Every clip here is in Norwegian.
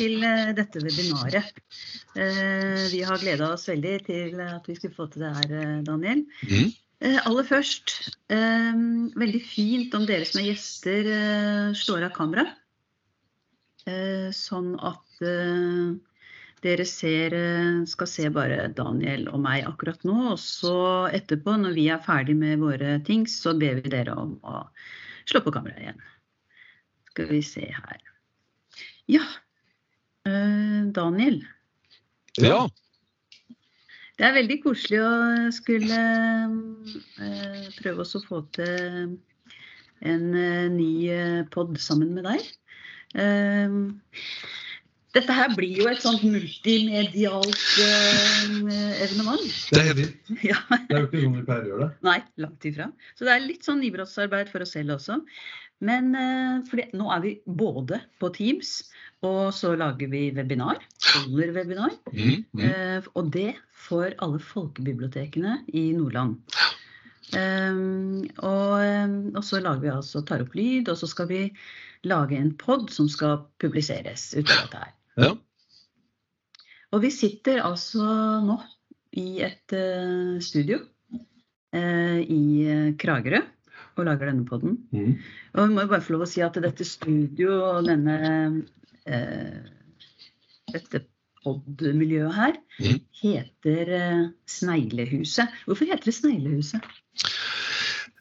til eh, dette webinaret. Eh, Vi har gleda oss veldig til at vi skulle få til det her, eh, Daniel. Eh, Aller først, veldig fint om dere som er gjester slår av kamera. Eh, Sånn at dere ser, skal se bare Daniel og meg akkurat nå. Og så etterpå, når vi er ferdig med våre ting, så ber vi dere om å slå på kameraet igjen. Skal vi se her. Ja. Eh, Daniel. Ja. Det er veldig koselig å skulle eh, prøve oss å få til en eh, ny pod sammen med deg. Dette her blir jo et sånt multimedialt evenement. Det er helt. Ja, Det er jo ikke sånn vi pleier å gjøre det. nei, langt ifra. Så det er litt sånn nybrottsarbeid for oss selv også. Men for det, nå er vi både på Teams, og så lager vi webinar. Holder webinar. Mm, Eh, og det for alle folkebibliotekene i Nordland. Um, og, um, og så lager vi altså, tar opp lyd, og så skal vi lage en pod som skal publiseres ut av dette her. Ja. Og vi sitter altså nå i et uh, studio uh, i eh, Kragerø og lager denne poden. Mm. Og vi må bare få lov å si at dette studio og denne eh, dette pod-miljøet her Mhm. heter eh, Sneglehuset. Hvorfor heter det Sneglehuset?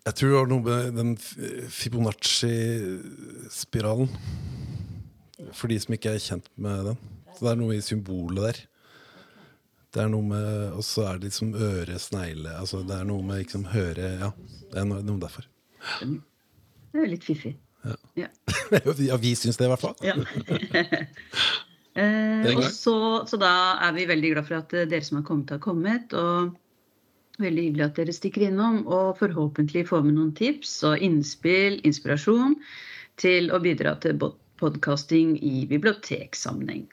Jeg tror det var noe med den Fibonacci-spiralen. For de som ikke er kjent med den. Så det er noe i symbolet der. Det er noe med Og så er det liksom øre, snegle altså Det er noe med liksom høre Ja, det er noe, noe derfor. Det er jo litt fiffig. ja, vi syns det, i hvert fall. Ja. Eh, og så, så da er vi veldig glad for at eh, dere som har kommet, har kommet. Og veldig hyggelig at dere stikker innom. Og forhåpentlig får med noen tips og innspill, inspirasjon til å bidra til podkasting i biblioteksammenheng.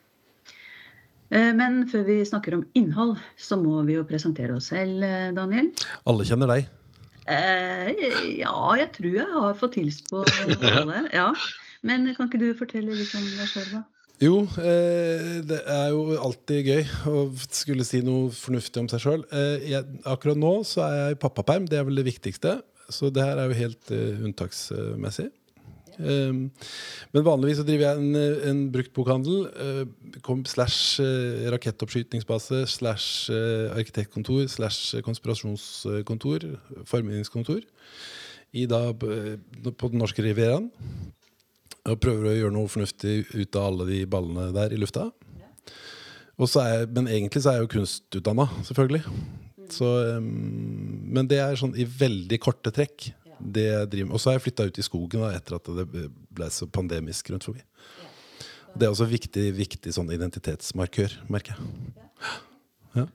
Eh, Men før vi snakker om innhold, så må vi jo presentere oss selv, Daniel. Alle kjenner deg. Eh, ja, jeg tror jeg har fått hilst på alle. Ja. Men kan ikke du fortelle litt om deg sjøl, da? Jo, eh, det er jo alltid gøy å skulle si noe fornuftig om seg sjøl. Eh, akkurat nå så er jeg i pappaperm, det er vel det viktigste. Så det her er jo helt eh, unntaksmessig. Um, men vanligvis så driver jeg en, eh, en bruktbokhandel. eh, slash rakettoppskytingsbase. rakettoppskytningsbase slash eh, arkitektkontor slash konspirasjonskontor, formidlingskontor, i da eh, på den norske rivieraen. Og prøver å gjøre noe fornuftig ut av alle de ballene der i lufta. Og så jeg, men egentlig så er jeg jo kunstutdanna, selvfølgelig. Så, um, men det er sånn i veldig korte trekk. Det jeg driver med. Og så har jeg flytta ut i skogen da, etter at det ble så pandemisk rundt forbi. Det er også viktig, viktig sånn identitetsmarkør, merker jeg. Ja.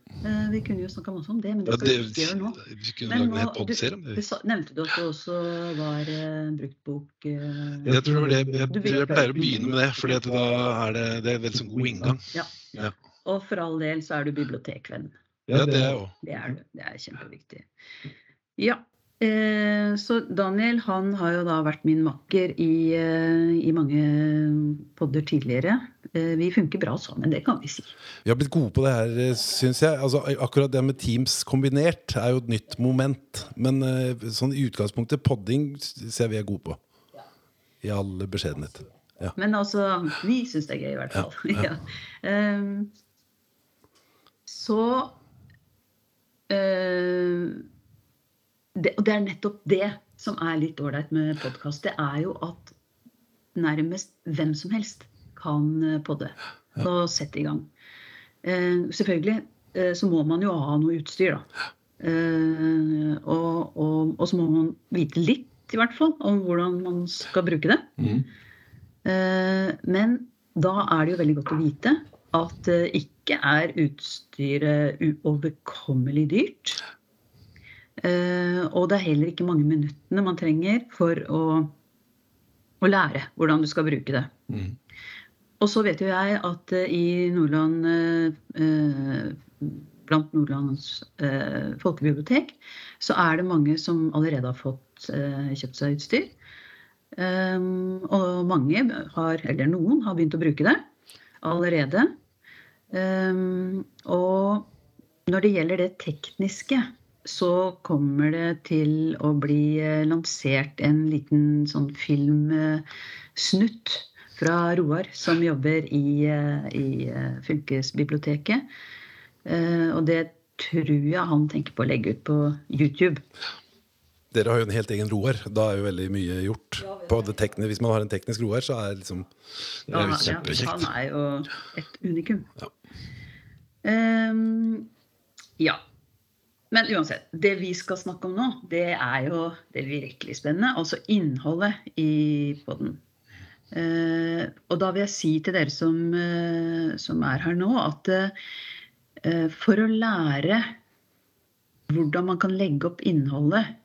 Vi kunne jo snakka masse om det, men det Ja, det, vi ikke gjøre nå. vi kunne Men lage en hel om det. nevnte du at det også var en bruktbok uh, Jeg tror det var det, jeg, jeg, jeg pleier å begynne med det, for da er det, det er veldig sånn god inngang. Og for all del så er du bibliotekvenn. Ja, det er jeg òg. Det er du. Det er kjempeviktig. Ja. Eh, så Daniel han har jo da vært min makker i, eh, i mange podder tidligere. Eh, vi funker bra sammen, det kan vi si. Vi har blitt gode på det her, syns jeg. Altså, akkurat det med Teams kombinert er jo et nytt moment. Men sånn i utgangspunktet, podding ser vi er gode på. I all beskjedenhet. Ja. Men altså, vi syns det er gøy i hvert fall. Ja, Ja. Ehm, så eh, det, Og det er nettopp det som er litt ålreit med podkast. Det er jo at nærmest hvem som helst kan eh, podde og sette i gang. Eh, selvfølgelig eh, så må man jo ha noe utstyr, da. Eh, og, og, og så må man vite litt, i hvert fall, om hvordan man skal bruke det. Mhm. Eh, Men da er det jo veldig godt å vite at det ikke er utstyret uoverkommelig dyrt. Eh, Og det er heller ikke mange minuttene man trenger for å, å lære hvordan du skal bruke det. Mm. Og så vet jo jeg at eh, i Nordland eh, Blant Nordlands folkebibliotek så er det mange som allerede har fått kjøpt seg utstyr. Um, og mange har, eller noen har begynt å bruke det. allerede. Um, og når det gjelder det tekniske, så kommer det til å bli eh, lansert en liten sånn filmsnutt fra Roar, som jobber i, eh, i eh, fylkesbiblioteket. Og det tror jeg han tenker på å legge ut på YouTube. Dere har jo en helt egen roer. Da er jo veldig mye gjort. på det tekne. Hvis man har en teknisk roer, så er det liksom Det er jo kjempekjekt. han er jo et unikum. Ja. Um, ja. Men uansett, det vi skal snakke om nå, det er jo det virkelig spennende. Altså innholdet i podden. Eh, og da vil jeg si til dere som, eh, som er her nå, at eh, for å lære hvordan man kan legge opp innholdet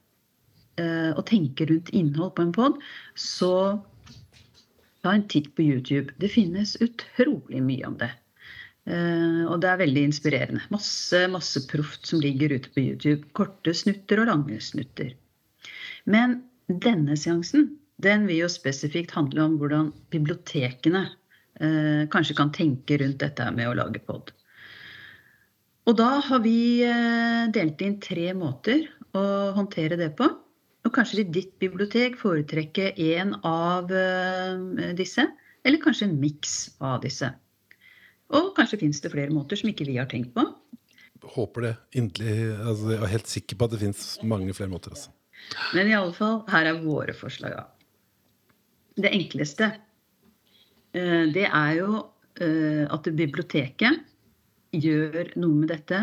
og tenke rundt innhold på en pod, så ta en titt på YouTube. Det finnes utrolig mye om det. Eh, og det er veldig inspirerende. Masse, masse proft som ligger ute på YouTube. Korte snutter og lange snutter. Men denne seansen den vil jo spesifikt handle om hvordan bibliotekene eh, kanskje kan tenke rundt dette med å lage pod. Og da har vi eh, delt inn tre måter å håndtere det på. Og kanskje vil ditt bibliotek foretrekke én av eh, disse, eller kanskje en miks av disse. Og kanskje finnes det flere måter som ikke vi har tenkt på. Håper det. Inderlig. Altså, jeg er helt sikker på at det fins mange flere måter. Altså. Men i alle fall, her er våre forslag. Det enkleste, eh, det er jo eh, at biblioteket gjør noe med dette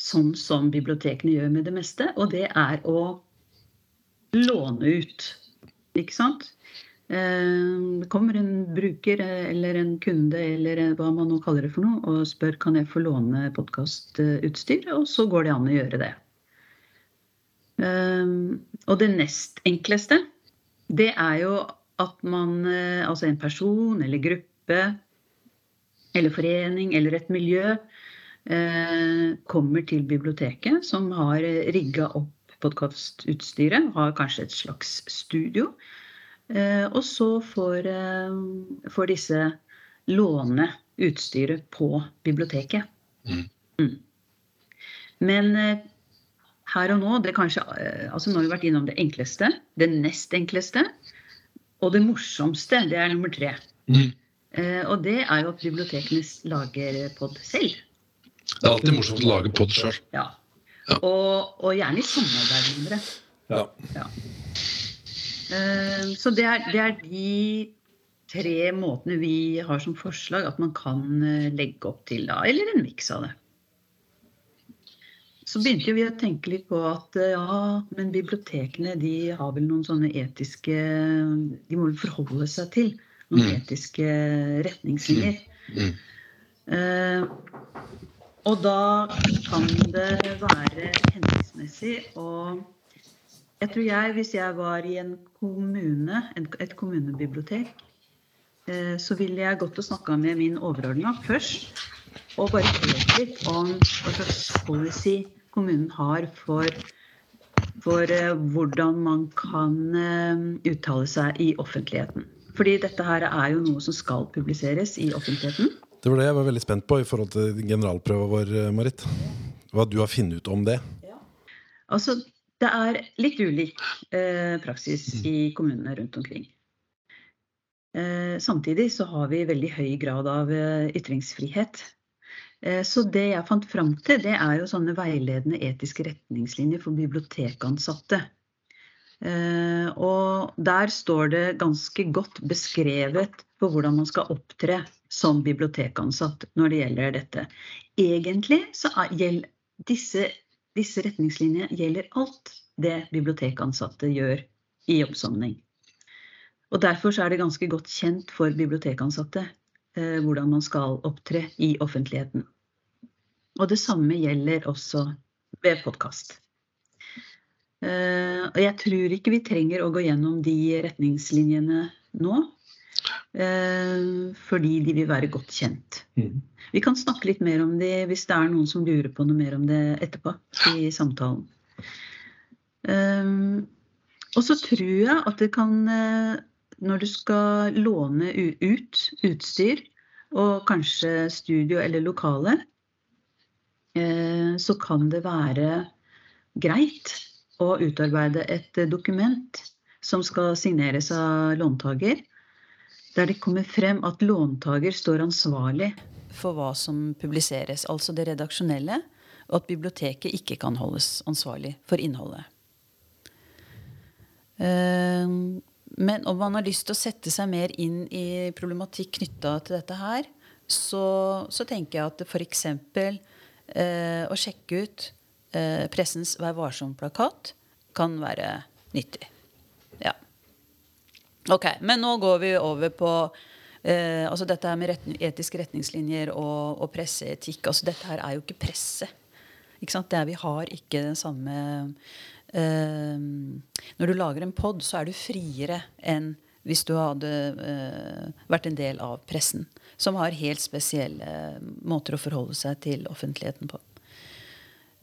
sånn som bibliotekene gjør med det meste, og det er å låne ut. Ikke sant? Eh, Det kommer en bruker eh, eller en kunde eller eh, hva man nå kaller det for noe, og spør kan jeg få låne podkastutstyr, og så går det an å gjøre det. Og det nest enkleste, det er jo at man, altså en person eller gruppe eller forening eller et miljø kommer til biblioteket som har rigga opp podkastutstyret, har kanskje et slags studio. Eh, og så får, eh, får disse låne utstyret på biblioteket. Mm. Mm. Men eh, her og nå, det kanskje, altså nå har vi vært innom det enkleste, det nest enkleste, og det morsomste, det er nummer tre. Mm. Eh, og det er jo at bibliotekene lager pod selv. Det er alltid morsomt å lage pod sjøl. Ja. Ja. Og, og gjerne i samarbeid med andre. Ja. Eh, Så det er, det er de tre måtene vi har som forslag at man kan eh, legge opp til, da. Eller en miks av det. Så begynte vi å tenke litt på at eh, ja, men bibliotekene de har vel noen sånne etiske De må vel forholde seg til noen Mm. etiske retningslinjer. Mm. Eh, og da kan det være hensiktsmessig å Jeg tror jeg, hvis jeg var i en kommune, et kommunebibliotek, eh, så ville jeg gått og snakka med min overordna først. Og bare hørt litt om hva slags policy kommunen har for, for eh, hvordan man kan eh, uttale seg i offentligheten. Fordi dette her er jo noe som skal publiseres i offentligheten. Det var det jeg var veldig spent på i forhold til generalprøva vår, Marit. Hva du har funnet ut om det. Altså, det er litt ulik eh, praksis i kommunene rundt omkring. Eh, samtidig så har vi veldig høy grad av eh, ytringsfrihet. Eh, så det jeg fant fram til, det er jo sånne veiledende etiske retningslinjer for bibliotekansatte. Eh, og der står det ganske godt beskrevet på hvordan man skal opptre som bibliotekansatt når det gjelder dette. Egentlig så er, gjelder disse, disse retningslinjene gjelder alt det bibliotekansatte gjør i jobbsammenheng. Og derfor er det ganske godt kjent for bibliotekansatte eh, hvordan man skal opptre i offentligheten. Og det samme gjelder også ved podkast. Eh, og jeg tror ikke vi trenger å gå gjennom de retningslinjene nå. Eh, fordi de vil være godt kjent. Mm. Vi kan snakke litt mer om det hvis det er noen som lurer på noe mer om det etterpå i samtalen. Um, og så tror jeg at det kan, eh, når du skal låne ut utstyr, og kanskje studio eller lokale, eh, så kan det være greit å utarbeide et dokument som skal signeres av låntaker, der det kommer frem at låntaker står ansvarlig For hva som publiseres, altså det redaksjonelle, og at biblioteket ikke kan holdes ansvarlig for innholdet. Eh, Men om man har lyst til å sette seg mer inn i problematikk knytta til dette her, så, så tenker jeg at f.eks. Eh, å sjekke ut eh, pressens Vær varsom-plakat kan være nyttig. Ok, men nå går vi over på eh, altså dette her med retning, etiske retningslinjer og, og presseetikk. Altså dette her er jo ikke presse. Ikke sant? Det er, vi har ikke den samme eh, Når du lager en pod, så er du friere enn hvis du hadde eh, vært en del av pressen. Som har helt spesielle måter å forholde seg til offentligheten på.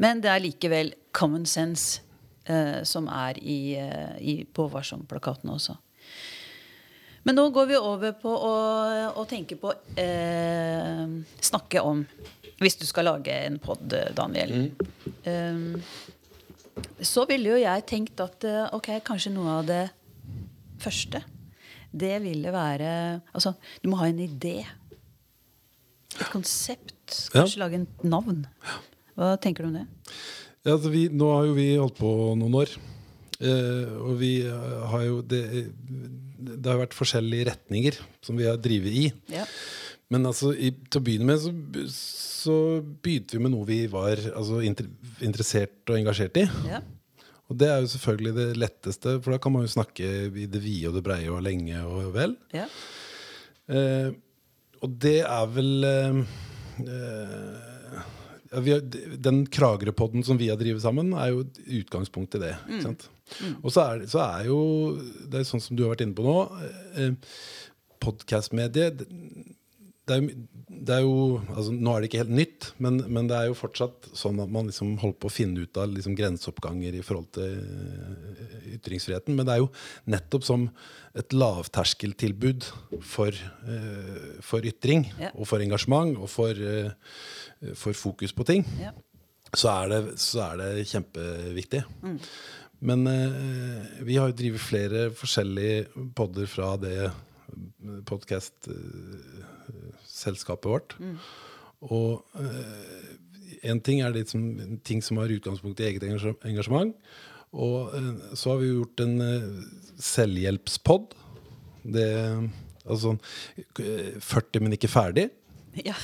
Men det er likevel common sense eh, som er i, eh, i på Varsom-plakaten også. Men nå går vi over på å, å tenke på eh, Snakke om Hvis du skal lage en pod, Daniel. Um, så ville jo jeg tenkt at eh, ok, kanskje noe av det første Det ville være Altså, du må ha en idé. Et konsept. Ja. Kanskje lage en navn. Hva tenker du om det? Ja, altså vi, nå har jo vi holdt på noen år. Eh, og vi eh, har jo det, det har vært forskjellige retninger som vi har drevet i. Ja. Men altså, i, til å begynne med så, så begynte vi med noe vi var altså, inter, interessert og engasjert i. Ja. Og det er jo selvfølgelig det letteste, for da kan man jo snakke i det vide og det breie og lenge og vel. ja. Eh, og det er vel eh, eh, ja, vi har, Den Kragerø-podden som vi har drevet sammen, er jo utgangspunktet utgangspunkt i det. Ikke sant? Og så er, så er jo Det er sånn som du har vært inne på nå. Eh, Podkastmediet det, det, er jo- det er jo altså, Nå er det ikke helt nytt, men, men det er jo fortsatt sånn at man liksom holder på å finne ut av liksom, grenseoppganger i forhold til eh, ytringsfriheten. Men det er jo nettopp som et lavterskeltilbud for, eh, for ytring Ja. og for engasjement og for, eh, for fokus på ting, Ja. så er det, så er det kjempeviktig. Men eh, vi har jo drevet flere forskjellige podder fra det podkast-selskapet vårt. Og eh, en ting er liksom, ting som har utgangspunkt i eget engasjement. Og eh, så har vi gjort en eh, selvhjelpspod. Det Altså eh, 40, men ikke ferdig. ja.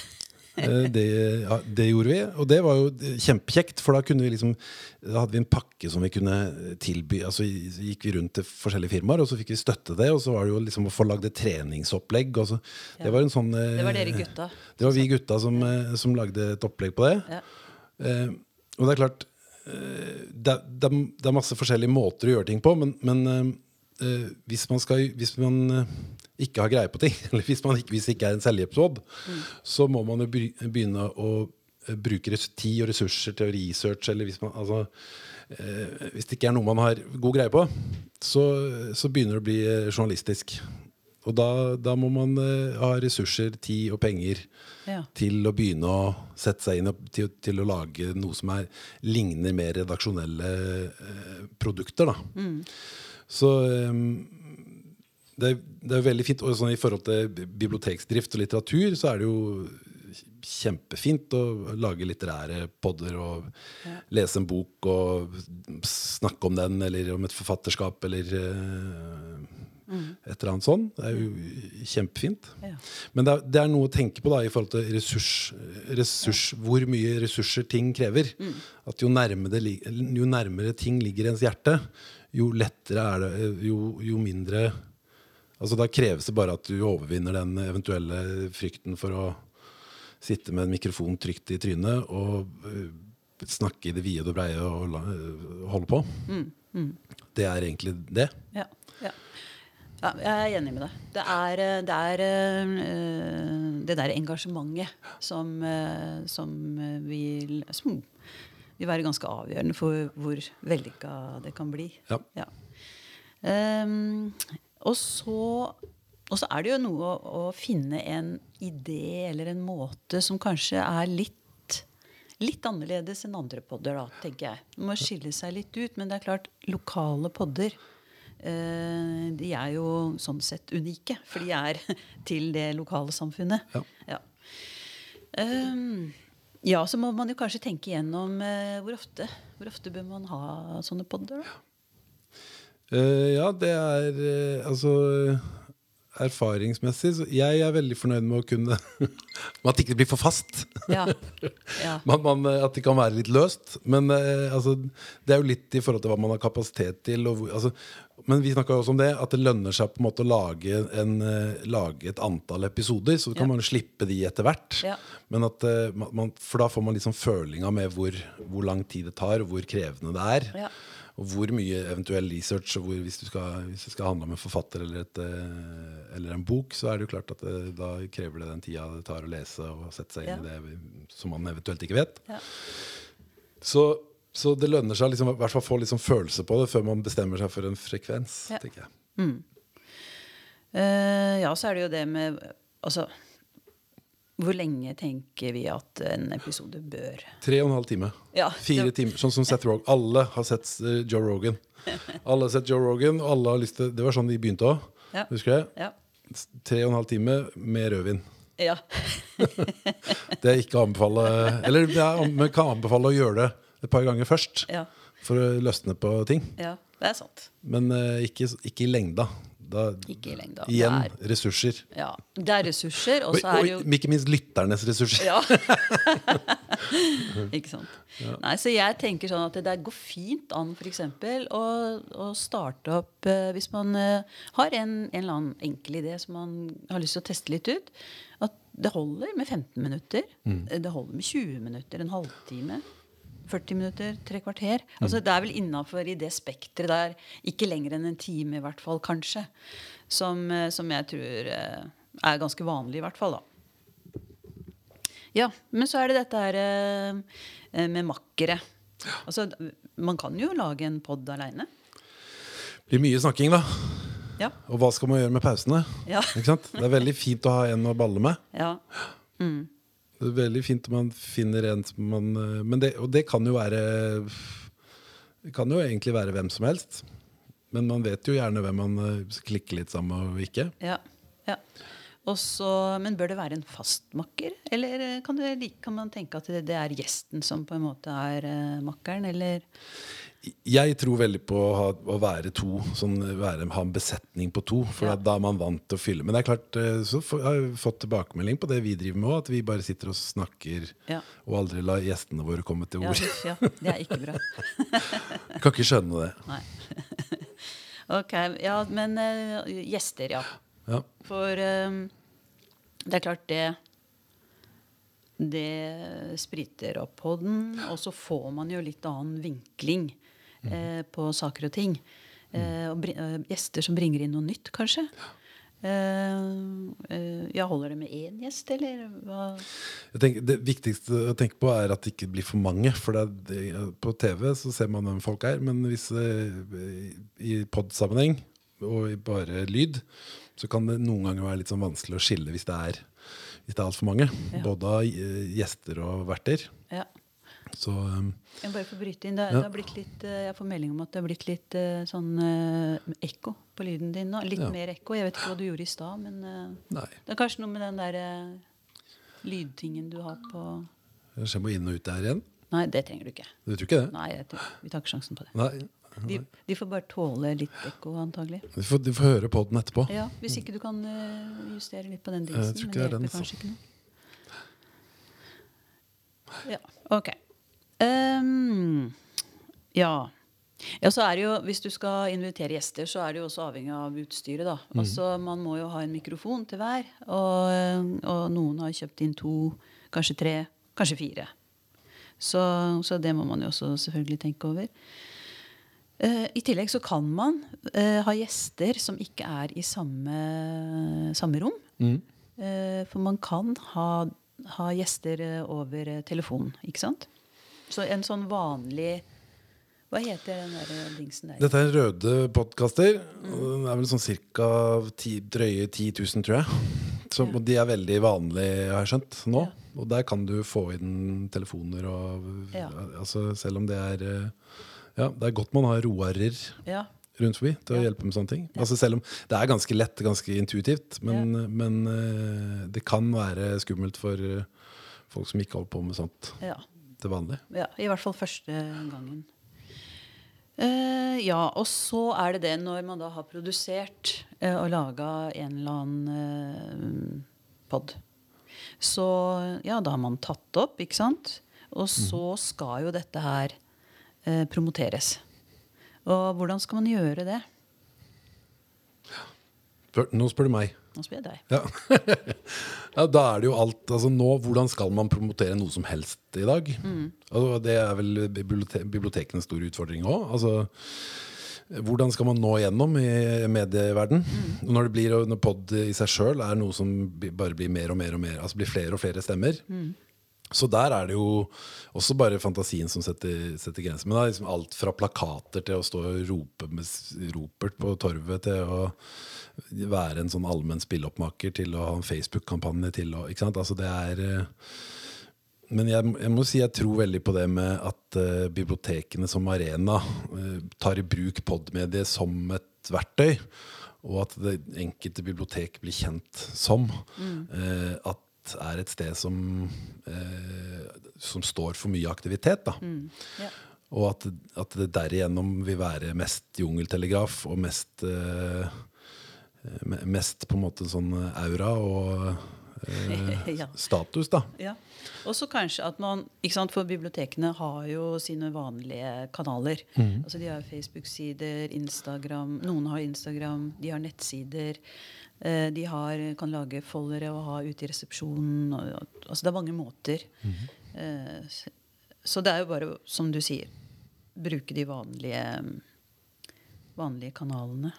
Eh, Det, ja, det gjorde vi, og det var jo kjempekjekt. For da kunne vi liksom Da hadde vi en pakke som vi kunne tilby. Altså så gikk vi rundt til forskjellige firmaer, og så fikk vi støtte det. Og så var det jo liksom å få lagd et treningsopplegg. Og så, Ja. Det var en sånn eh, Det var dere gutta. Det var vi gutta som, eh, som lagde et opplegg på det. Ja. Eh, og det er klart eh, det, det, det er masse forskjellige måter å gjøre ting på, men, men eh, hvis man, skal, hvis man eh, ikke har greie på ting, eller hvis, man ikke, hvis det ikke er en selvhjelpsråd, så må man jo begynne å eh, bruke tid og ressurser til å researche, eller hvis man altså, eh, Hvis det ikke er noe man har god greie på, så, så begynner det å bli journalistisk. Og da, da må man eh, ha ressurser, tid og penger Ja. til å begynne å sette seg inn og til, til å lage noe som er, ligner mer redaksjonelle eh, produkter. Da. Så eh, det, er- det er veldig fint. Og sånn I forhold til biblioteksdrift og litteratur så er det jo kjempefint å lage litterære podder og lese en bok og snakke om den, eller om et forfatterskap, eller mm. et eller annet sånn. Det er jo kjempefint. Ja. Men det er, det er noe å tenke på da i forhold til ressurs, ressurs, hvor mye ressurser ting krever. At jo nærmere, jo nærmere ting ligger ens hjerte, jo lettere er det, jo, jo mindre Altså Da kreves det bare at du overvinner den eventuelle frykten for å sitte med en mikrofon trygt i trynet og øh, snakke i det vide og breie og øh, holde på. Det er egentlig det. Ja, ja. ja, jeg er enig med deg. Det er eh, det, er, eh, det der engasjementet som, eh, som vi, Som vil være ganske avgjørende for hvor vellykka det kan bli. Ja. Ja. Um, og så og så er det jo noe å, å finne en idé eller en måte som kanskje er litt Litt annerledes enn andre podder, da, tenker jeg. Det må skille seg litt ut. Men det er klart, lokale podder uh, de er jo sånn sett unike. For de er til det lokale samfunnet. Ja. Ja. Ehm, ja, så må man jo kanskje tenke igjennom eh, hvor, ofte, hvor ofte bør man ha sånne podder. da? Eh, ja, det er uh, altså Erfaringsmessig så Jeg er veldig fornøyd med å kunne at det ikke blir for fast. Ja. ja. Man, man, at det kan være litt løst. Men eh, altså, det er jo litt i forhold til hva man har kapasitet til. Og, altså, men vi snakka også om det, at det lønner seg på en måte å lage, en, eh, lage et antall episoder. Så kan Ja. man slippe de etter hvert. Ja. Men at, eh, man, man- for da får man liksom følinga med hvor, hvor lang tid det tar, og hvor krevende det er. Og hvor mye eventuell research hvor, hvis, du skal, hvis det skal handle om en forfatter eller, et, eh, eller en bok, så er det jo klart at det, da krever det den tida det tar å lese og sette seg inn Ja. i det som man eventuelt ikke vet. Ja. Så, så det lønner seg liksom, i hvert fall å få liksom følelse på det før man bestemmer seg for en frekvens. Ja. tenker jeg. Eh, ja, så er det jo det med Altså, hvor lenge tenker vi at en episode bør Tre og en halv time. Ja, Fire det- timer, Sånn som Seth Rogan. Alle har sett eh, Joe Rogan. Alle har sett Joe Rogan, og alle har lyst til Det var sånn vi begynte òg. Ja. Husker jeg? Ja. Tre og en halv time med rødvin. ja. Det er ikke å anbefale Eller vi kan anbefale å gjøre det et par ganger først. Ja. For å løsne på ting. ja. Det er sant. Men uh, ikke, ikke i lengda. Da, Ikke i lengda. Igjen Det er- ressurser. Ja. Det er ressurser, og så er det jo og ikke minst lytternes ressurser. Ja. ikke sant. Nei, så jeg tenker sånn at det går fint an f.eks. Å, å starte opp uh, Hvis man uh, har en, en eller annen enkel idé som man har lyst til å teste litt ut. At det holder med 15 minutter. Mm. Det holder med 20 minutter. En halvtime. 40 minutter, tre kvarter. Altså, det er vel innafor i det spekteret der. Ikke lenger enn en time, i hvert fall, kanskje. Som, eh, som jeg tror eh, er ganske vanlig, i hvert fall. da. Ja, men så er det dette her eh, med makkere. Altså, man kan jo lage en pod aleine. Blir mye snakking, da. Ja. Og hva skal man gjøre med pausene? Ja. Ikke sant? Det er veldig fint å ha en å balle med. ja. Det er veldig fint om man finner en som man eh, det, Og det kan jo være Det kan jo egentlig være hvem som helst. Men man vet jo gjerne hvem man eh, klikker litt sammen med og ikke. ja, ja. Også, men bør det være en fastmakker? Eller eh, kan, det, kan man tenke at det, det er gjesten som på en måte er uh, makkeren? Eller Jeg tror veldig på å, ha, å være to, sånn, være, ha en besetning på to. For Ja. da, er man vant til å fylle. Men det er klart, eh, så har vi fått tilbakemelding på det vi driver med òg, at vi bare sitter og snakker Ja. og aldri lar gjestene våre komme til ord. ja, det er ikke bra. Kan ikke skjønne det. Nei. ok, ja, men uh, gjester, ja. Ja. For um, det er klart det Det spriter opp podden, og så får man jo litt annen vinkling eh, på saker og ting. Eh, og eh, gjester som bringer inn noe nytt, kanskje. Eh, eh, ja, holder det med én gjest, eller hva? Jeg tenker, det viktigste å tenke på er at det ikke blir for mange. For det, på TV så ser man hvem folk er, men hvis eh, i pod-sammenheng og i bare lyd, så kan det noen ganger være litt sånn vanskelig å skille hvis det er hvis det er altfor mange. Ja. Både av eh, gjester og verter. Ja. Så um, Jeg bare får bryte inn. Det, Ja. det har blitt litt, eh, jeg får melding om at det har blitt litt eh, sånn uh, ekko på lyden din nå. Litt Ja. mer ekko. Jeg vet ikke hva du gjorde i stad, men uh, det er kanskje noe med den der uh, lydtingen du har på Jeg må inn og ut der igjen. Nei, det trenger du ikke. Du tror ikke det? Nei, jeg tror, vi tar ikke sjansen på det. Nei. De, de får bare tåle litt ekko, antagelig. De får, de får høre podden etterpå. Ja, Hvis ikke du kan justere litt på den Jeg dingsen. tror Men ikke det er den, kanskje altså. ikke noe. Ja, ok. Ehm, ja. Ja, så er det jo, Hvis du skal invitere gjester, så er det jo også avhengig av utstyret. da. Mm. Altså, Man må jo ha en mikrofon til hver. Og, og noen har kjøpt inn to, kanskje tre, kanskje fire. Så, så det må man jo også selvfølgelig tenke over. Eh, I tillegg så kan man eh, ha gjester som ikke er i samme, samme rom. Mm. Eh, for man kan ha, ha gjester eh, over eh, telefonen, ikke sant? Så en sånn vanlig Hva heter den der dingsen der? Dette er røde podkaster. Den er vel sånn ca. drøye 10 000, tror jeg. Så, Ja. De er veldig vanlige, har jeg skjønt, nå. Ja. Og der kan du få inn telefoner og Ja. altså, Selv om det er eh, Ja, det er godt man har roarer Ja, rundt forbi til å hjelpe med sånne ting. Altså selv om Det er ganske lett, ganske intuitivt, men, men eh, det kan være skummelt for eh, folk som ikke holder på med sånt ja, til vanlig. ja. I hvert fall første gangen. Uh, ja, og så er det det når man da har produsert uh, og laga en eller annen uh, pod. Så ja, da har man tatt opp, ikke sant? Og så skal jo dette her uh, promoteres. Og hvordan skal man gjøre det? Nå spør du meg. Nå spør jeg deg. Ja. ja, da er det jo alt altså nå, Hvordan skal man promotere noe som helst i dag? Altså, det er vel bibliote bibliotekenes store utfordring òg. Altså, hvordan skal man nå igjennom i medieverden? Mm. Når det blir når pod i seg sjøl er noe som bare blir mer og mer og mer, altså blir flere og flere stemmer. Så der er det jo også bare fantasien som setter, setter grenser. Men det er liksom alt fra plakater til å stå og rope med ropert på torvet, til å være en sånn allmenn spilloppmaker, til å ha en Facebook-kampanje, til å Ikke sant? Altså det er eh, Men jeg, jeg må si jeg tror veldig på det med at uh, bibliotekene som arena uh, tar i bruk podmediet som et verktøy. Og at det enkelte bibliotek blir kjent som. eh, at er et sted som, eh, som står for mye aktivitet. Da. Ja. Og at, at det derigjennom vil være mest jungeltelegraf og mest eh, Mest på en måte sånn aura og eh, Ja. status, da. Ja. Og så kanskje at man ikke sant, For bibliotekene har jo sine vanlige kanaler. Altså De har Facebook-sider, Instagram Noen har Instagram, de har nettsider. Eh, De har, kan lage foldere og ha ute i resepsjonen. Altså Det er mange måter. Eh, s- Så det er jo bare, som du sier, bruke de vanlige, vanlige kanalene.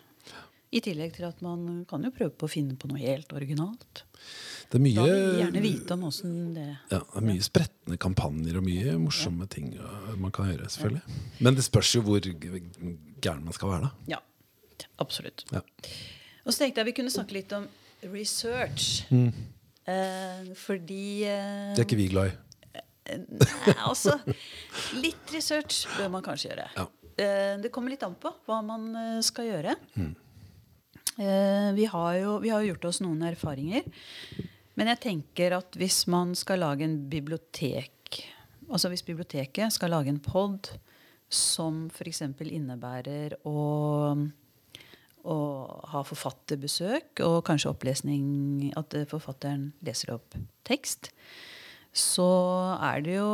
I tillegg til at man kan jo prøve på å finne på noe helt originalt. Det er Da vil vi gjerne vite om åssen det ja, det er mye spretne kampanjer og mye morsomme ting uh, man kan gjøre. selvfølgelig Men det spørs jo hvor gæren man skal være, da. Ja, absolutt. Ja. Og så tenkte jeg vi kunne snakke litt om research. Eh, fordi eh, Det er ikke vi glad i. Nei, altså Litt research bør man kanskje gjøre. Ja. Eh, det kommer litt an på hva man eh, skal gjøre. Mm. vi, har jo, vi har jo gjort oss noen erfaringer. Men jeg tenker at hvis man skal lage en bibliotek Altså hvis biblioteket skal lage en pod som f.eks. innebærer å, å ha forfatterbesøk og kanskje opplesning At eh, forfatteren leser opp tekst, så er det jo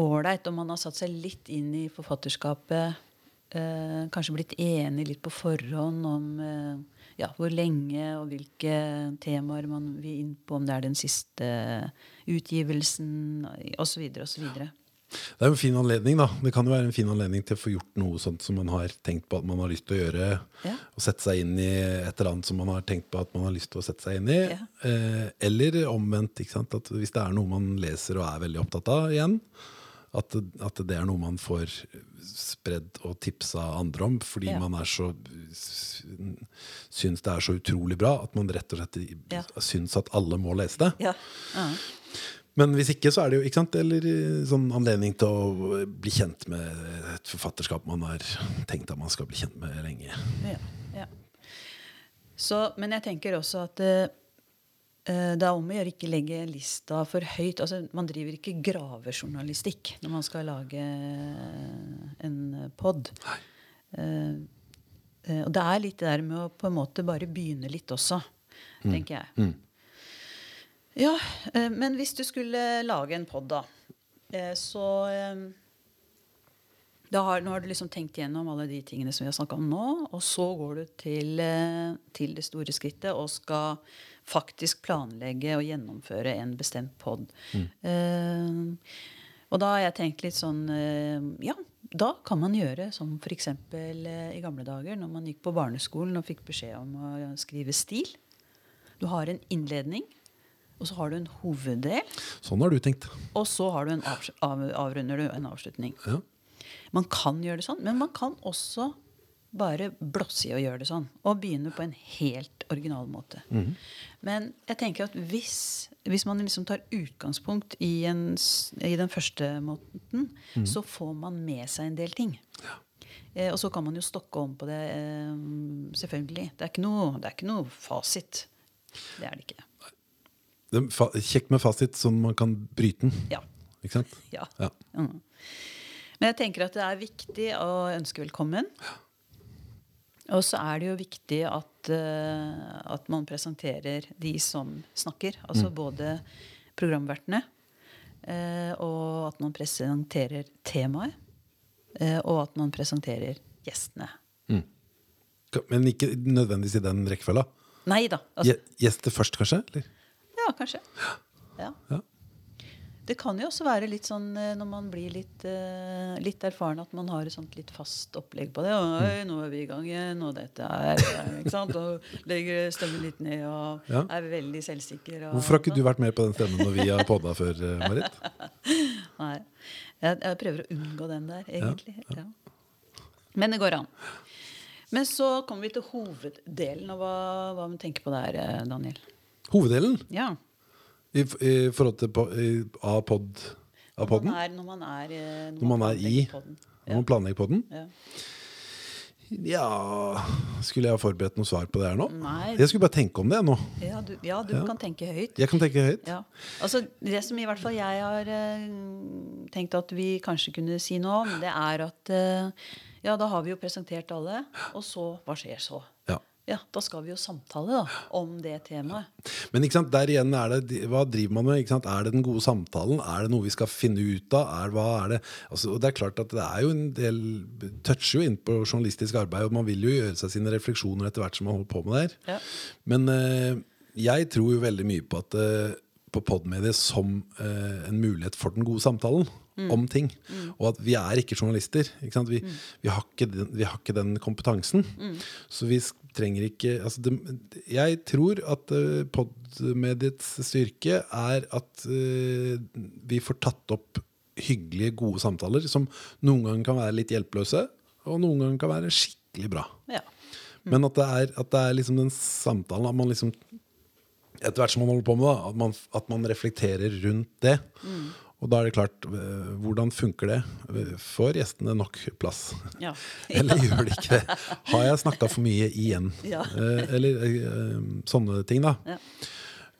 ålreit om man har satt seg litt inn i forfatterskapet. Eh, kanskje blitt enig litt på forhånd om eh, ja, hvor lenge og hvilke temaer man vil inn på, om det er den siste utgivelsen osv. osv. Det er jo en fin anledning, da. Det kan jo være en fin anledning til å få gjort noe sånt som man har tenkt på at man har lyst til å gjøre. Ja. Og sette seg inn i et eller annet som man har tenkt på at man har lyst til å sette seg inn i. Ja. Eh, eller omvendt. hvis det er noe man leser og er veldig opptatt av igjen, at, at det er noe man får spredd og tipsa andre om fordi Ja. man er så syns det er så utrolig bra at man rett og slett syns at alle må lese det. Ja. Ja. Men hvis ikke, så er det jo ikke sant? Eller eh, sånn anledning til å bli kjent med et forfatterskap man har tenkt at man skal bli kjent med lenge. Ja, ja. Så, men jeg tenker også at eh, eh, det er om å gjøre ikke legge lista for høyt. Altså, man driver ikke gravejournalistikk når man skal lage en pod. Uh, eh, og det er litt det der med å på en måte bare begynne litt også, tenker jeg. Ja, eh, men hvis du skulle lage en pod, da, eh, så eh, har, nå har du liksom tenkt gjennom alle de tingene som vi har snakka om nå, og så går du til, til det store skrittet og skal faktisk planlegge og gjennomføre en bestemt pod. Eh, og da har jeg tenkt litt sånn uh, Ja, da kan man gjøre som f.eks. Uh, i gamle dager, når man gikk på barneskolen og fikk beskjed om å skrive stil. Du har en innledning, og så har du en hoveddel, Sånn har du tenkt. og så har du en avs av, avrunder du en avslutning. Ja. Man kan gjøre det sånn, men man kan også bare blåse i å gjøre det sånn. Og begynne på en helt original måte. Men jeg tenker at hvis, hvis man liksom tar utgangspunkt i, en, i den første måten, så får man med seg en del ting. Eh, og så kan man jo stokke om på det, eh, selvfølgelig. Det er, ikke noe, det er ikke noe fasit. Det er det ikke. Kjekt med fasit, sånn man kan bryte den. Ja. Ikke sant? ja. Ja. Mm. Men jeg tenker at det er viktig å ønske velkommen. Og så er det jo viktig at, uh, at man presenterer de som snakker. Altså både programvertene, uh, og at man presenterer temaet. Uh, og at man presenterer gjestene. Mm. Men ikke nødvendigvis i den rekkefølga. Nei da. Altså, Gjester først, kanskje? Eller? Ja, kanskje. Ja. Ja. Det kan jo også være litt sånn eh, når man blir litt, eh, litt erfaren, at man har et sånt litt fast opplegg på det. Oi, nå er vi i gang igjen, og dette er eh, ikke sant? Og legger stemmen litt ned og Ja. er veldig selvsikker. Og, Hvorfor har ikke du vært med på den stemmen når vi har podda før, Marit? Nei. Jeg, jeg prøver å unngå den der, egentlig. Ja. Men det går an. Men så kommer vi til hoveddelen Og hva, hva tenker på der, Daniel. Hoveddelen Ja. i, i forhold til po, i, av pod, av Når podden? man er, når man er, eh, Når man er i podden. Når man planlegger podden? Ja. Ja Skulle jeg ha forberedt noe svar på det her nå? Nei. Jeg skulle bare tenke om det nå. Ja, du, ja, du Ja. kan tenke høyt. Jeg kan tenke høyt. Ja. Altså, det som i hvert fall jeg har uh, tenkt at vi kanskje kunne si noe om, det er at uh, ja, da har vi jo presentert alle, og så hva skjer så? Ja. Da skal vi jo samtale da, om det temaet. Men sant, der igjen er det hva driver man med? Er det den gode samtalen? Er det noe vi skal finne ut av? Er, hva er det? Altså, og det er klart at det er jo en del toucher jo inn på journalistisk arbeid, og man vil jo gjøre seg sine refleksjoner etter hvert som man holder på med det her. Ja. Men eh, jeg tror jo veldig mye på at eh, på podmediet som eh, en mulighet for den gode samtalen om ting. Og at vi er ikke journalister. Ikke? Vi, vi, har ikke den, vi har ikke den kompetansen. Så vi trenger ikke altså det, Jeg tror at uh, podmediets styrke er at uh, vi får tatt opp hyggelige, gode samtaler som noen ganger kan være litt hjelpeløse, og noen ganger kan være skikkelig bra. Ja. Men at det er, at det er liksom den samtalen At man liksom Etter hvert som man holder på med det, at man, at man reflekterer rundt det. Og da er det klart, eh, hvordan funker det? Får gjestene nok plass? Ja. Eller gjør de ikke det? Har jeg snakka for mye igjen? Ja. Eh, Eller eh, sånne ting, da. Ja.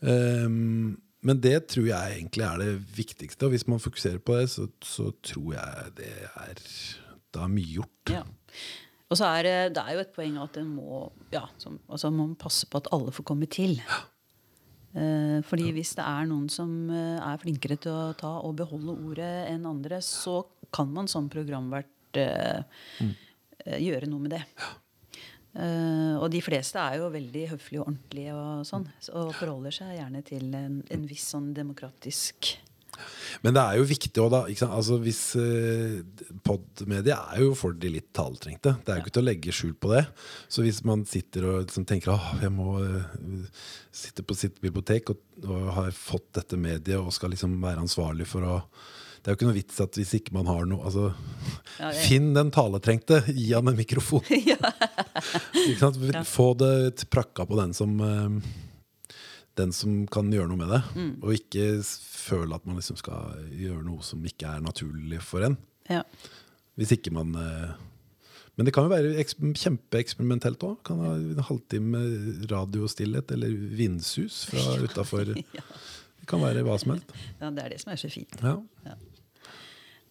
Um, men det tror jeg egentlig er det viktigste. Og hvis man fokuserer på det, så, så tror jeg det er det er mye gjort. Ja. Og så er det, det er jo et poeng at en må, ja, som, altså man må passe på at alle får komme til. Eh, fordi hvis det er noen som eh, er flinkere til å ta og beholde ordet enn andre, så kan man som programvert eh, eh, gjøre noe med det. Uh, og de fleste er jo veldig høflige og ordentlige og sånn, og forholder seg gjerne til en, en viss sånn demokratisk Men det er jo viktig òg, da. Altså, hvis uh, Podmedia er jo for de litt taletrengte. Det er jo ikke til å legge skjul på det. Så hvis man sitter og liksom tenker at jeg må uh, sitte på sitt bibliotek og, og har fått dette mediet og skal liksom være ansvarlig for å det er jo ikke noe vits at hvis ikke man har noe altså, Ja, det- Finn den taletrengte, gi han en mikrofon. Få det prakka på den som eh, Den som kan gjøre noe med det. Mm. Og ikke føle at man liksom skal gjøre noe som ikke er naturlig for en. Ja. Hvis ikke man eh, Men det kan jo være eks kjempeeksperimentelt òg. Kan ha en halvtime radiostillhet eller vindsus fra utafor. Det kan være hva som helst. ja, det er det som er så fint. Ja.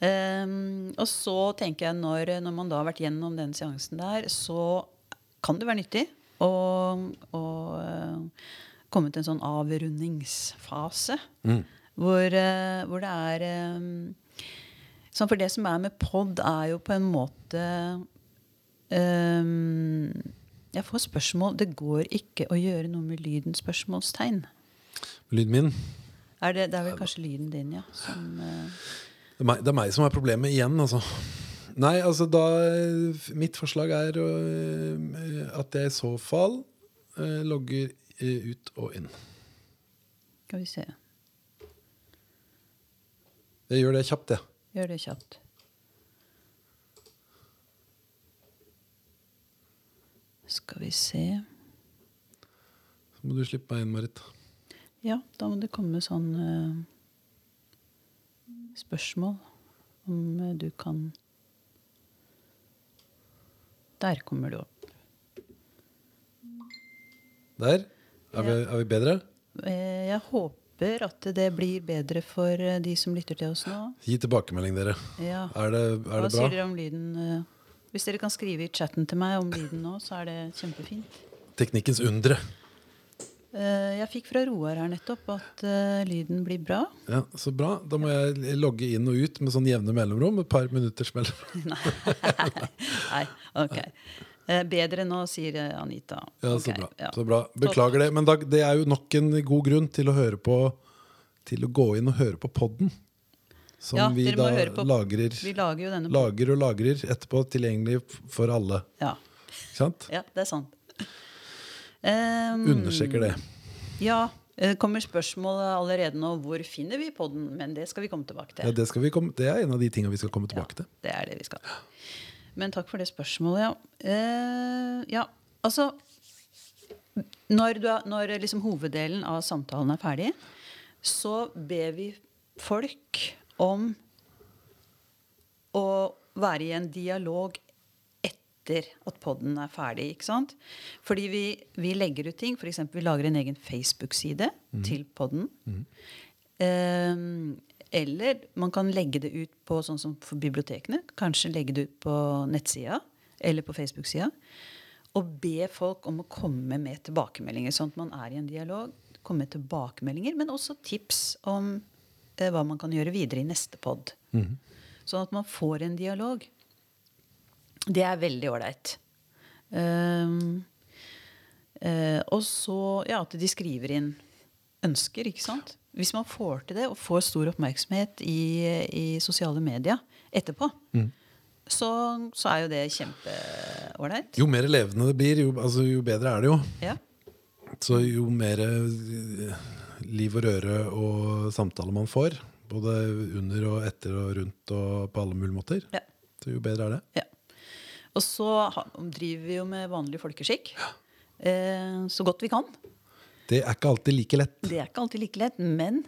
Ehm, og så tenker jeg når, når man da har vært gjennom den seansen der, så kan det være nyttig å, eh, til en sånn avrundingsfase. Hvor, uh, hvor det er um, sånn For det som er med pod, er jo på en måte um, Jeg får spørsmål Det går ikke å gjøre noe med lyden? spørsmålstegn. Lyden min. Er det, det er vel kanskje lyden din, ja. Som, uh, Det er, meg, det er meg som er problemet igjen, altså. Nei, altså da Mitt forslag er eh, at jeg i så fall logger Eh, ut og inn. Skal vi se Jeg gjør det kjapt, jeg. Ja. Gjør det kjapt. Skal vi se Så må du slippe meg inn, Marit. Ja, da må det komme sånn uh, spørsmål om uh, du kan Der kommer du opp. Der. Er vi, er vi bedre? Eh, jeg håper at det blir bedre for eh, de som lytter til oss nå. Gi tilbakemelding, dere. Ja. Er det, er Hva det sier dere om lyden? eh? Hvis dere kan skrive i chatten til meg om lyden nå, så er det kjempefint. Teknikkens undre. Jeg fikk fra Roar her nettopp at lyden blir bra. Ja, Så bra. Da må jeg logge inn og ut med sånn jevne mellomrom. Et par minutters mellomrom. Nei, ok. Eh, Bedre nå, sier eh, Anita. Ja, så bra. ja. så bra. Beklager det. Men da, det er jo nok en god grunn til å høre på Til å gå inn og høre på podden. Som Ja, vi da lagrer, Vi lager jo denne lager og lagrer etterpå tilgjengelig for alle. Ja. Ikke sant? ja, det er sant. Um, Understreker det. Ja. Det kommer spørsmål allerede nå. Hvor finner vi podden? Men det skal vi komme tilbake til. Ja, det, skal vi komme, det er en av de tingene vi skal komme tilbake til. Det er det vi skal. Men takk for det spørsmålet, ja. Eh, ja, altså Når, du er, når liksom hoveddelen av samtalen er ferdig, så ber vi folk om å være i en dialog etter at podden er ferdig. ikke sant? Fordi vi, vi legger ut ting. F.eks. vi lager en egen Facebook-side til podden. Eh, eller man kan legge det ut på sånn som for bibliotekene. Kanskje legge det ut på nettsida eller på Facebook-sida. Og be folk om å komme med tilbakemeldinger, sånn at man er i en dialog. Komme med tilbakemeldinger, men også tips om eh, hva man kan gjøre videre i neste pod. Sånn at man får en dialog. Det er veldig ålreit. Um, uh, og så ja, at de skriver inn ønsker, ikke sant? Hvis man får til det og får stor oppmerksomhet i, i sosiale medier etterpå, så, så er jo det kjempeålreit. Jo mer levende det blir, jo, altså, jo bedre er det jo. Ja. Så jo mer eh, liv og røre og samtale man får, både under og etter og rundt og på alle mulige måter, Ja. så jo bedre er det. Ja. Og så driver vi jo med vanlig folkeskikk. Eh, så godt vi kan. Det er ikke alltid like lett. Det er ikke alltid like lett, men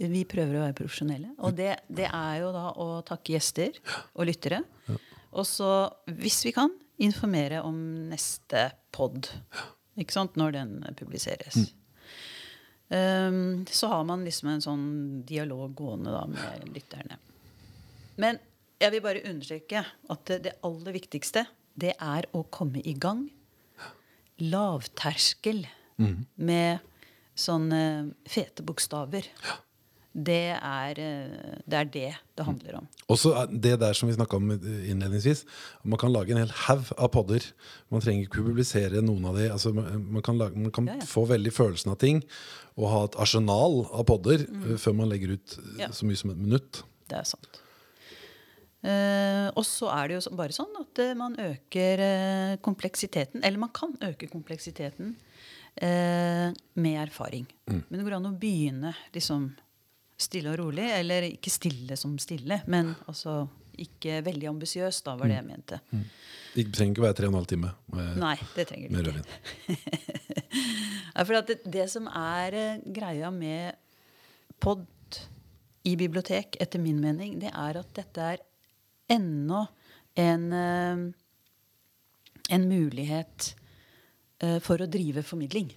vi prøver å være profesjonelle. Og det, det er jo da å takke gjester og lyttere. Og så, hvis vi kan, informere om neste pod. Ikke sant? Når den publiseres. Um, så har man liksom en sånn dialog gående da med lytterne. Men jeg vil bare understreke at det, aller viktigste, det er å komme i gang. Lavterskel med sånne fete bokstaver. Det er, eh, det er det det handler om. Og så er det der som vi snakka om innledningsvis. Man kan lage en hel haug av podder. Man trenger ikke publisere noen av de. Altså, man, kan, lage, man kan Ja, ja. få veldig følelsen av ting og ha et arsenal av podder mm. før man legger ut eh, Mm. Ja. så mye som et minutt. Det er sant. Uh, og så er det jo bare sånn at eh, man øker eh, kompleksiteten. Eller man kan øke kompleksiteten eh, med erfaring. Men det går an å begynne liksom stille og rolig. Eller ikke stille som stille, men altså ikke veldig ambisiøs, da var det jeg mente. Det trenger ikke være tre og en halv time med, Nei, det trenger med rødvin. Ja, for at det, det som er eh, greia med pod i bibliotek, etter min mening, det er at dette er ennå en, eh, en mulighet for å drive formidling.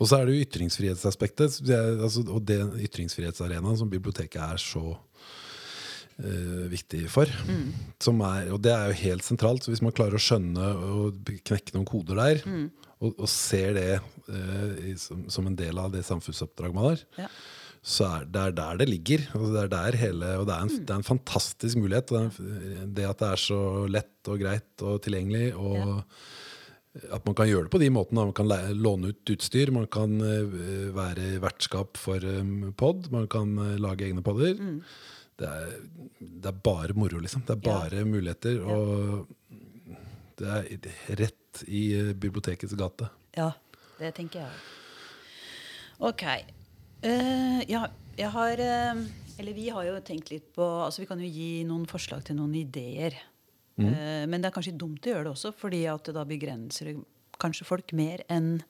Og så er det jo ytringsfrihetsaspektet. Altså, og den ytringsfrihetsarenaen som biblioteket er så uh, viktig for. Som er, og det er jo helt sentralt. Så hvis man klarer å skjønne og knekke noen koder der, og, og ser det uh, i, som, som en del av det samfunnsoppdraget man har, Ja. så er det er der det ligger. Altså det er der hele, og det er, en, det er en fantastisk mulighet. Det, en, det at det er så lett og greit og tilgjengelig. og at man kan gjøre det på de måtene. Man kan låne ut utstyr, man kan eh, være vertskap for um, pod, man kan eh, lage egne podder. Det, er, det er bare moro, liksom. Det er Ja. bare muligheter. Og det er rett i eh, bibliotekets gate. Ja, det tenker jeg. Ok. Uh, ja, jeg har uh, Eller vi har jo tenkt litt på altså Vi kan jo gi noen forslag til noen ideer Eh, men det er kanskje dumt å gjøre det også, fordi at det da begrenser det kanskje folk mer enn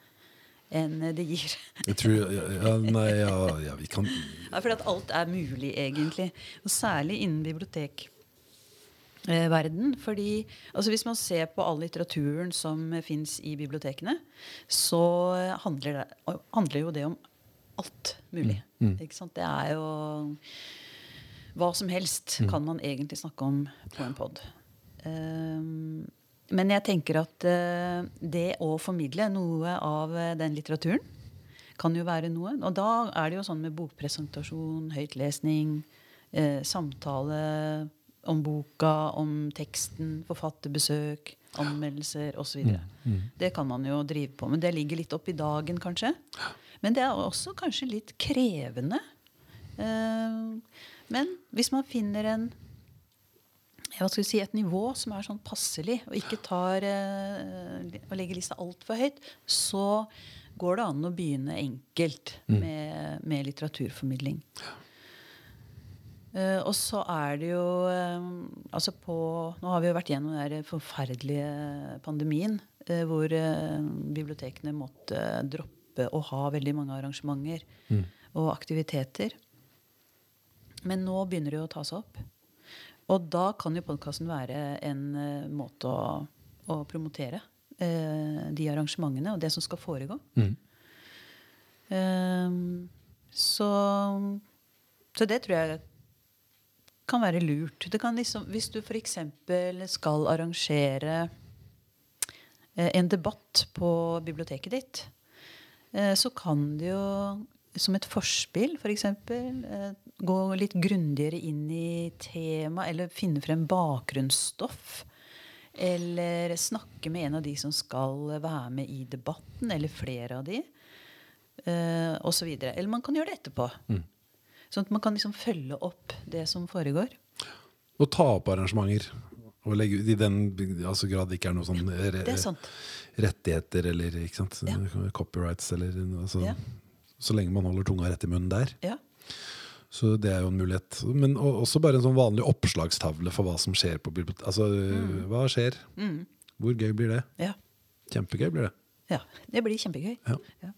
enn det gir. Jeg tror ja, ja, Nei, ja, ja, vi kan Ja, fordi at alt er mulig, egentlig. Og særlig innen bibliotekverden. Fordi altså hvis man ser på all litteraturen som fins i bibliotekene, så handler, det, handler jo det om alt mulig. Ikke sant? Det er jo Hva som helst kan man egentlig snakke om på en pod. Um, men jeg tenker at eh, det å formidle noe av eh, den litteraturen kan jo være noe. Og da er det jo sånn med bokpresentasjon, høytlesning, eh, samtale om boka, om teksten, forfatterbesøk, anmeldelser osv. Det kan man jo drive på. Men det ligger litt opp i dagen, kanskje. Men det er også kanskje litt krevende. Men hvis man finner en hva skal vi si, et nivå som er sånn passelig, og ikke tar eh, og legger lista altfor høyt, så går det an å begynne enkelt med, med litteraturformidling. Uh, og så er det jo eh, altså på, Nå har vi jo vært gjennom den forferdelige pandemien uh, hvor uh, bibliotekene måtte droppe å ha veldig mange arrangementer og aktiviteter. Men nå begynner det jo å ta seg opp. Og da kan jo podkasten være en eh, måte å, å promotere eh, de arrangementene og det som skal foregå. Ehm, så, så det tror jeg kan være lurt. Det kan liksom, hvis du f.eks. skal arrangere eh, en debatt på biblioteket ditt, eh, så kan det jo som et forspill, f.eks. Eh, gå litt grundigere inn i tema, eller finne frem bakgrunnsstoff. Eller snakke med en av de som skal være med i debatten, eller flere av de. Uh, og så videre. Eller man kan gjøre det etterpå. Sånn at man kan liksom følge opp det som foregår. Og ta opp arrangementer og legge ut i den altså, grad det ikke er noe sånn re, er rettigheter eller ikke sant? Ja. copyrights eller altså, Ja. Så lenge man holder tunga rett i munnen der. Ja. Så det er jo en mulighet. Men også bare en sånn vanlig oppslagstavle for hva som skjer på biblioteket. Altså, hva skjer? Hvor gøy blir det? Ja. Kjempegøy blir det. ja. Det blir kjempegøy. Ja. Ja.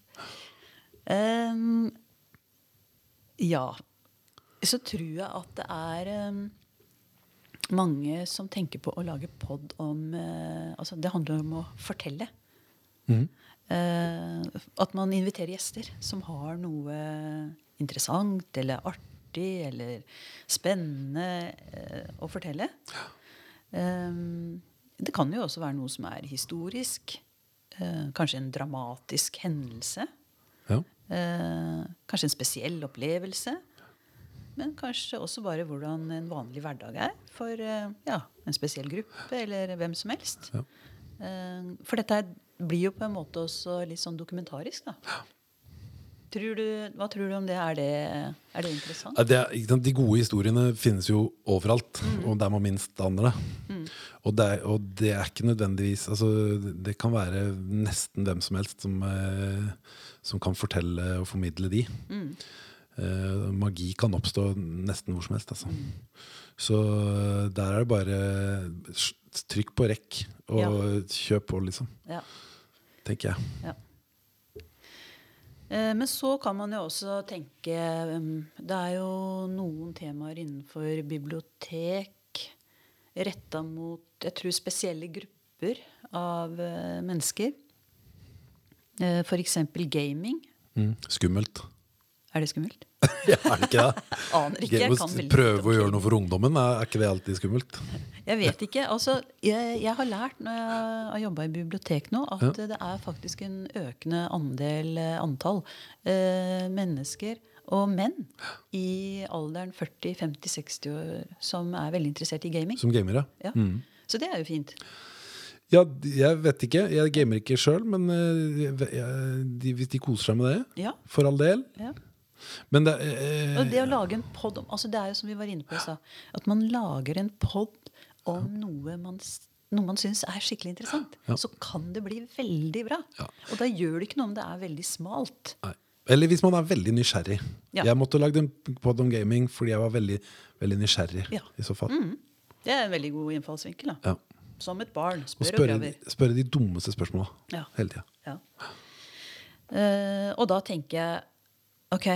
Um, ja. Så tror jeg at det er um, mange som tenker på å lage pod om uh, Altså, det handler om å fortelle. Eh, at man inviterer gjester som har noe interessant eller artig eller spennende eh, å fortelle. Ehm, det kan jo også være noe som er historisk. eh, kanskje en dramatisk hendelse. Ja. Eh, kanskje en spesiell opplevelse. Men kanskje også bare hvordan en vanlig hverdag er for ja, en spesiell gruppe eller hvem som helst. Ja. For dette blir jo på en måte også litt sånn dokumentarisk, da. Tror du, hva tror du om det? Er det, er det interessant? Det, er- de gode historiene finnes jo overalt, og der man minst aner det. Og, det er, og det er ikke nødvendigvis altså, Det kan være nesten hvem som helst som, eh, som kan fortelle og formidle de. Eh, magi kan oppstå nesten hvor som helst. Altså. Så eh, der er det bare trykk på rekk og Ja. kjøp på, liksom. Ja. Tenker jeg. Ja. Eh, Men så kan man jo også tenke um, Det er jo noen temaer innenfor bibliotek retta mot jeg tror spesielle grupper av eh, mennesker. Eh, F.eks. gaming. Mm. Skummelt. Er det skummelt? Ja, er det ikke det? Aner ikke. Jeg kan prøve å gjøre noe for ungdommen, er ikke det alltid skummelt? Jeg vet ikke. Altså, jeg, jeg har lært når jeg har jobba i bibliotek nå, at Ja. det er faktisk en økende andel eh, antall eh, mennesker og menn i alderen 40-50-60 år som er veldig interessert i gaming. Som gamere? Ja. Så det er jo fint. Ja, jeg vet ikke. Jeg gamer ikke sjøl, men eh, jeg, de, hvis de koser seg med det, Ja, for all del. ja. Men det, eh, Og det å lage en pod om altså Det er jo som vi var inne på i stad, at man lager en pod om noe man, noe man syns er skikkelig interessant. Ja. Så kan det bli veldig bra. Ja. Og da gjør det ikke noe om det er veldig smalt. nei. Eller hvis man er veldig nysgjerrig. Ja. Jeg måtte lagd en pod om gaming fordi jeg var veldig, veldig nysgjerrig. I så fall. Det er en veldig god innfallsvinkel. da. Ja. Som et barn. Spør og spørre, graver. spørre de dummeste spørsmåla hele tida. Ja. Eh, og da tenker jeg OK.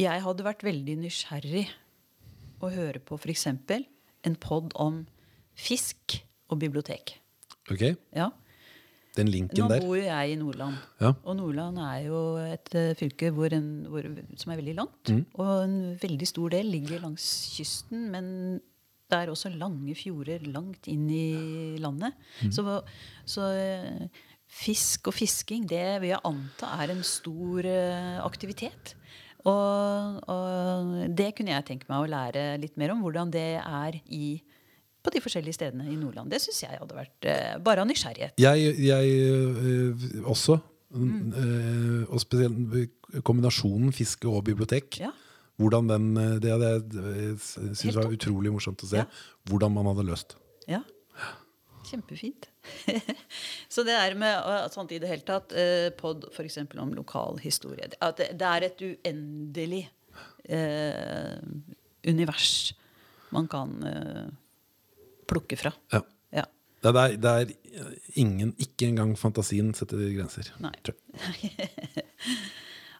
Jeg hadde vært veldig nysgjerrig å høre på f.eks. en pod om fisk og bibliotek. Ok? Ja. Den linken der. Nå bor jo jeg i Nordland. Ja. Og Nordland er jo et eh, fylke hvor en, hvor, som er veldig langt. Mm. Og en veldig stor del ligger langs kysten, men det er også lange fjorder langt inn i landet. Mm. Så, så eh, fisk og fisking, det vil jeg anta er en stor eh, aktivitet. Og, og det kunne jeg tenke meg å lære litt mer om, hvordan det er i, på de forskjellige stedene i Nordland. Det syns jeg hadde vært eh, bare av nysgjerrighet. Jeg, jeg øh, også. Mm. øh, og spesielt kombinasjonen fiske og bibliotek. Ja. Hvordan den, øh, Det hadde jeg var utrolig morsomt å se. Ja. Hvordan man hadde løst. Ja. Kjempefint. så det er med sånt i det hele tatt eh, Pod f.eks. om lokal historie. At det, det er et uendelig eh, univers man kan eh, plukke fra. Ja. Ja. Det er, det er ingen, ikke engang fantasien setter grenser. Nei.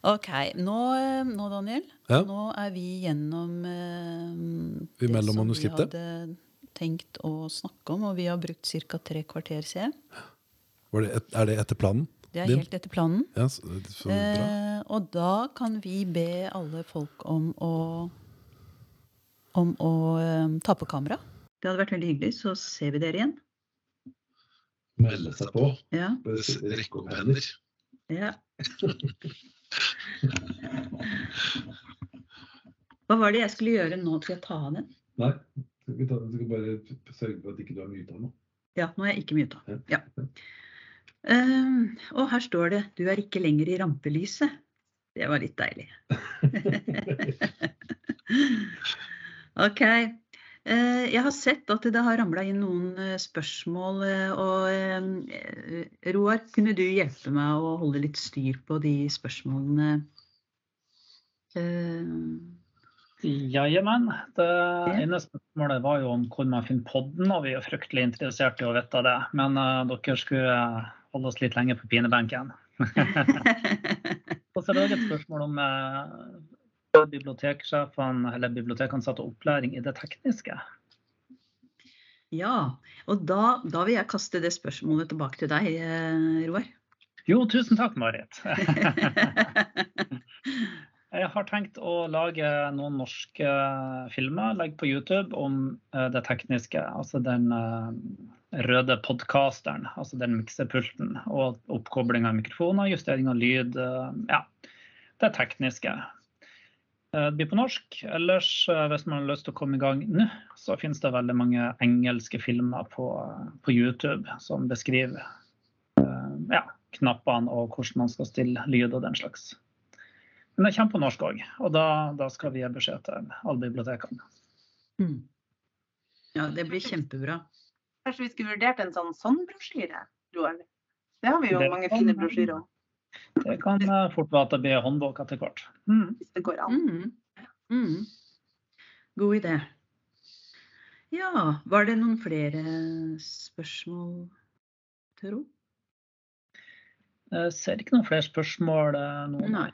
Ok. Nå, eh, nå Daniel, Ja. nå er vi gjennom eh, Vi mellom manuskriptet. vi hadde tenkt å snakke om, og vi har brukt ca. tre kvarter, ser jeg. Var det et, er det etter planen? Det er din? helt etter planen. Ja, så, så bra. Eh, og da kan vi be alle folk om å om å eh, ta på kamera. Det hadde vært veldig hyggelig, så ser vi dere igjen. Melde seg på. Ja. Rekke opp hender. ja. Hva var det jeg skulle gjøre nå? Skal jeg ta av den? Nei, du skal, bare sørge for at ikke du er myta nå. Ja, nå er jeg ikke myta. Ja. Ehm, og her står det 'Du er ikke lenger i rampelyset'. Det var litt deilig. ok. Eh, jeg har sett at det har ramla inn noen eh, spørsmål. eh, Og Roar, kunne du hjelpe meg å holde litt styr på de spørsmålene? Eh, Jajamän. Det ene spørsmålet var jo om hvor man finner podden, og vi er fryktelig interessert i å vite det. Men uh, dere skulle eh, holde oss litt lenge på pinebenken. Og så er det et spørsmål om uh, biblioteksjefene eller bibliotekansatte opplæring i det tekniske. ja, og da, da vil jeg kaste det spørsmålet tilbake til deg, Roar. Jo, tusen takk, Marit. Jeg har tenkt å lage noen norske filmer, legge på YouTube om eh, det tekniske. Altså den eh, røde podkasteren, altså den miksepulten. Og oppkobling av mikrofoner, justering av lyd. eh, Ja, det tekniske. Eh, Det blir på norsk. Ellers, eh, hvis man har lyst til å komme i gang nå, så finnes det veldig mange engelske filmer på, på YouTube som beskriver eh, ja, knappene og hvordan man skal stille lyd og den slags. Men det kommer på norsk òg, og da, da skal vi gi beskjed til alle bibliotekene. Mm. Ja, det blir kjempebra. Kanskje vi skulle vurdert en sånn sånn brosjyre, Roar? Det har vi jo Det mange kan- fine brosjyrer om, Det kan eh, fort være at det blir håndbok etter hvert. Mm. hvis det går an. Mm. Mm. God idé. Ja, var det noen flere spørsmål, tro? Jeg ser ikke noen flere spørsmål eh, nå. Nei.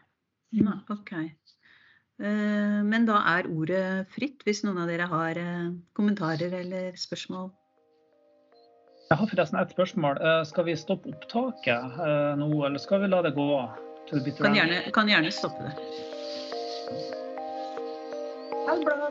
Nei. OK. Eh, Men da er ordet fritt hvis noen av dere har eh, kommentarer eller spørsmål. Jeg har forresten et spørsmål. Eh, Skal vi stoppe opptaket nå, eller skal vi la det gå? Kan gjerne, kan gjerne stoppe det. Ha det bra.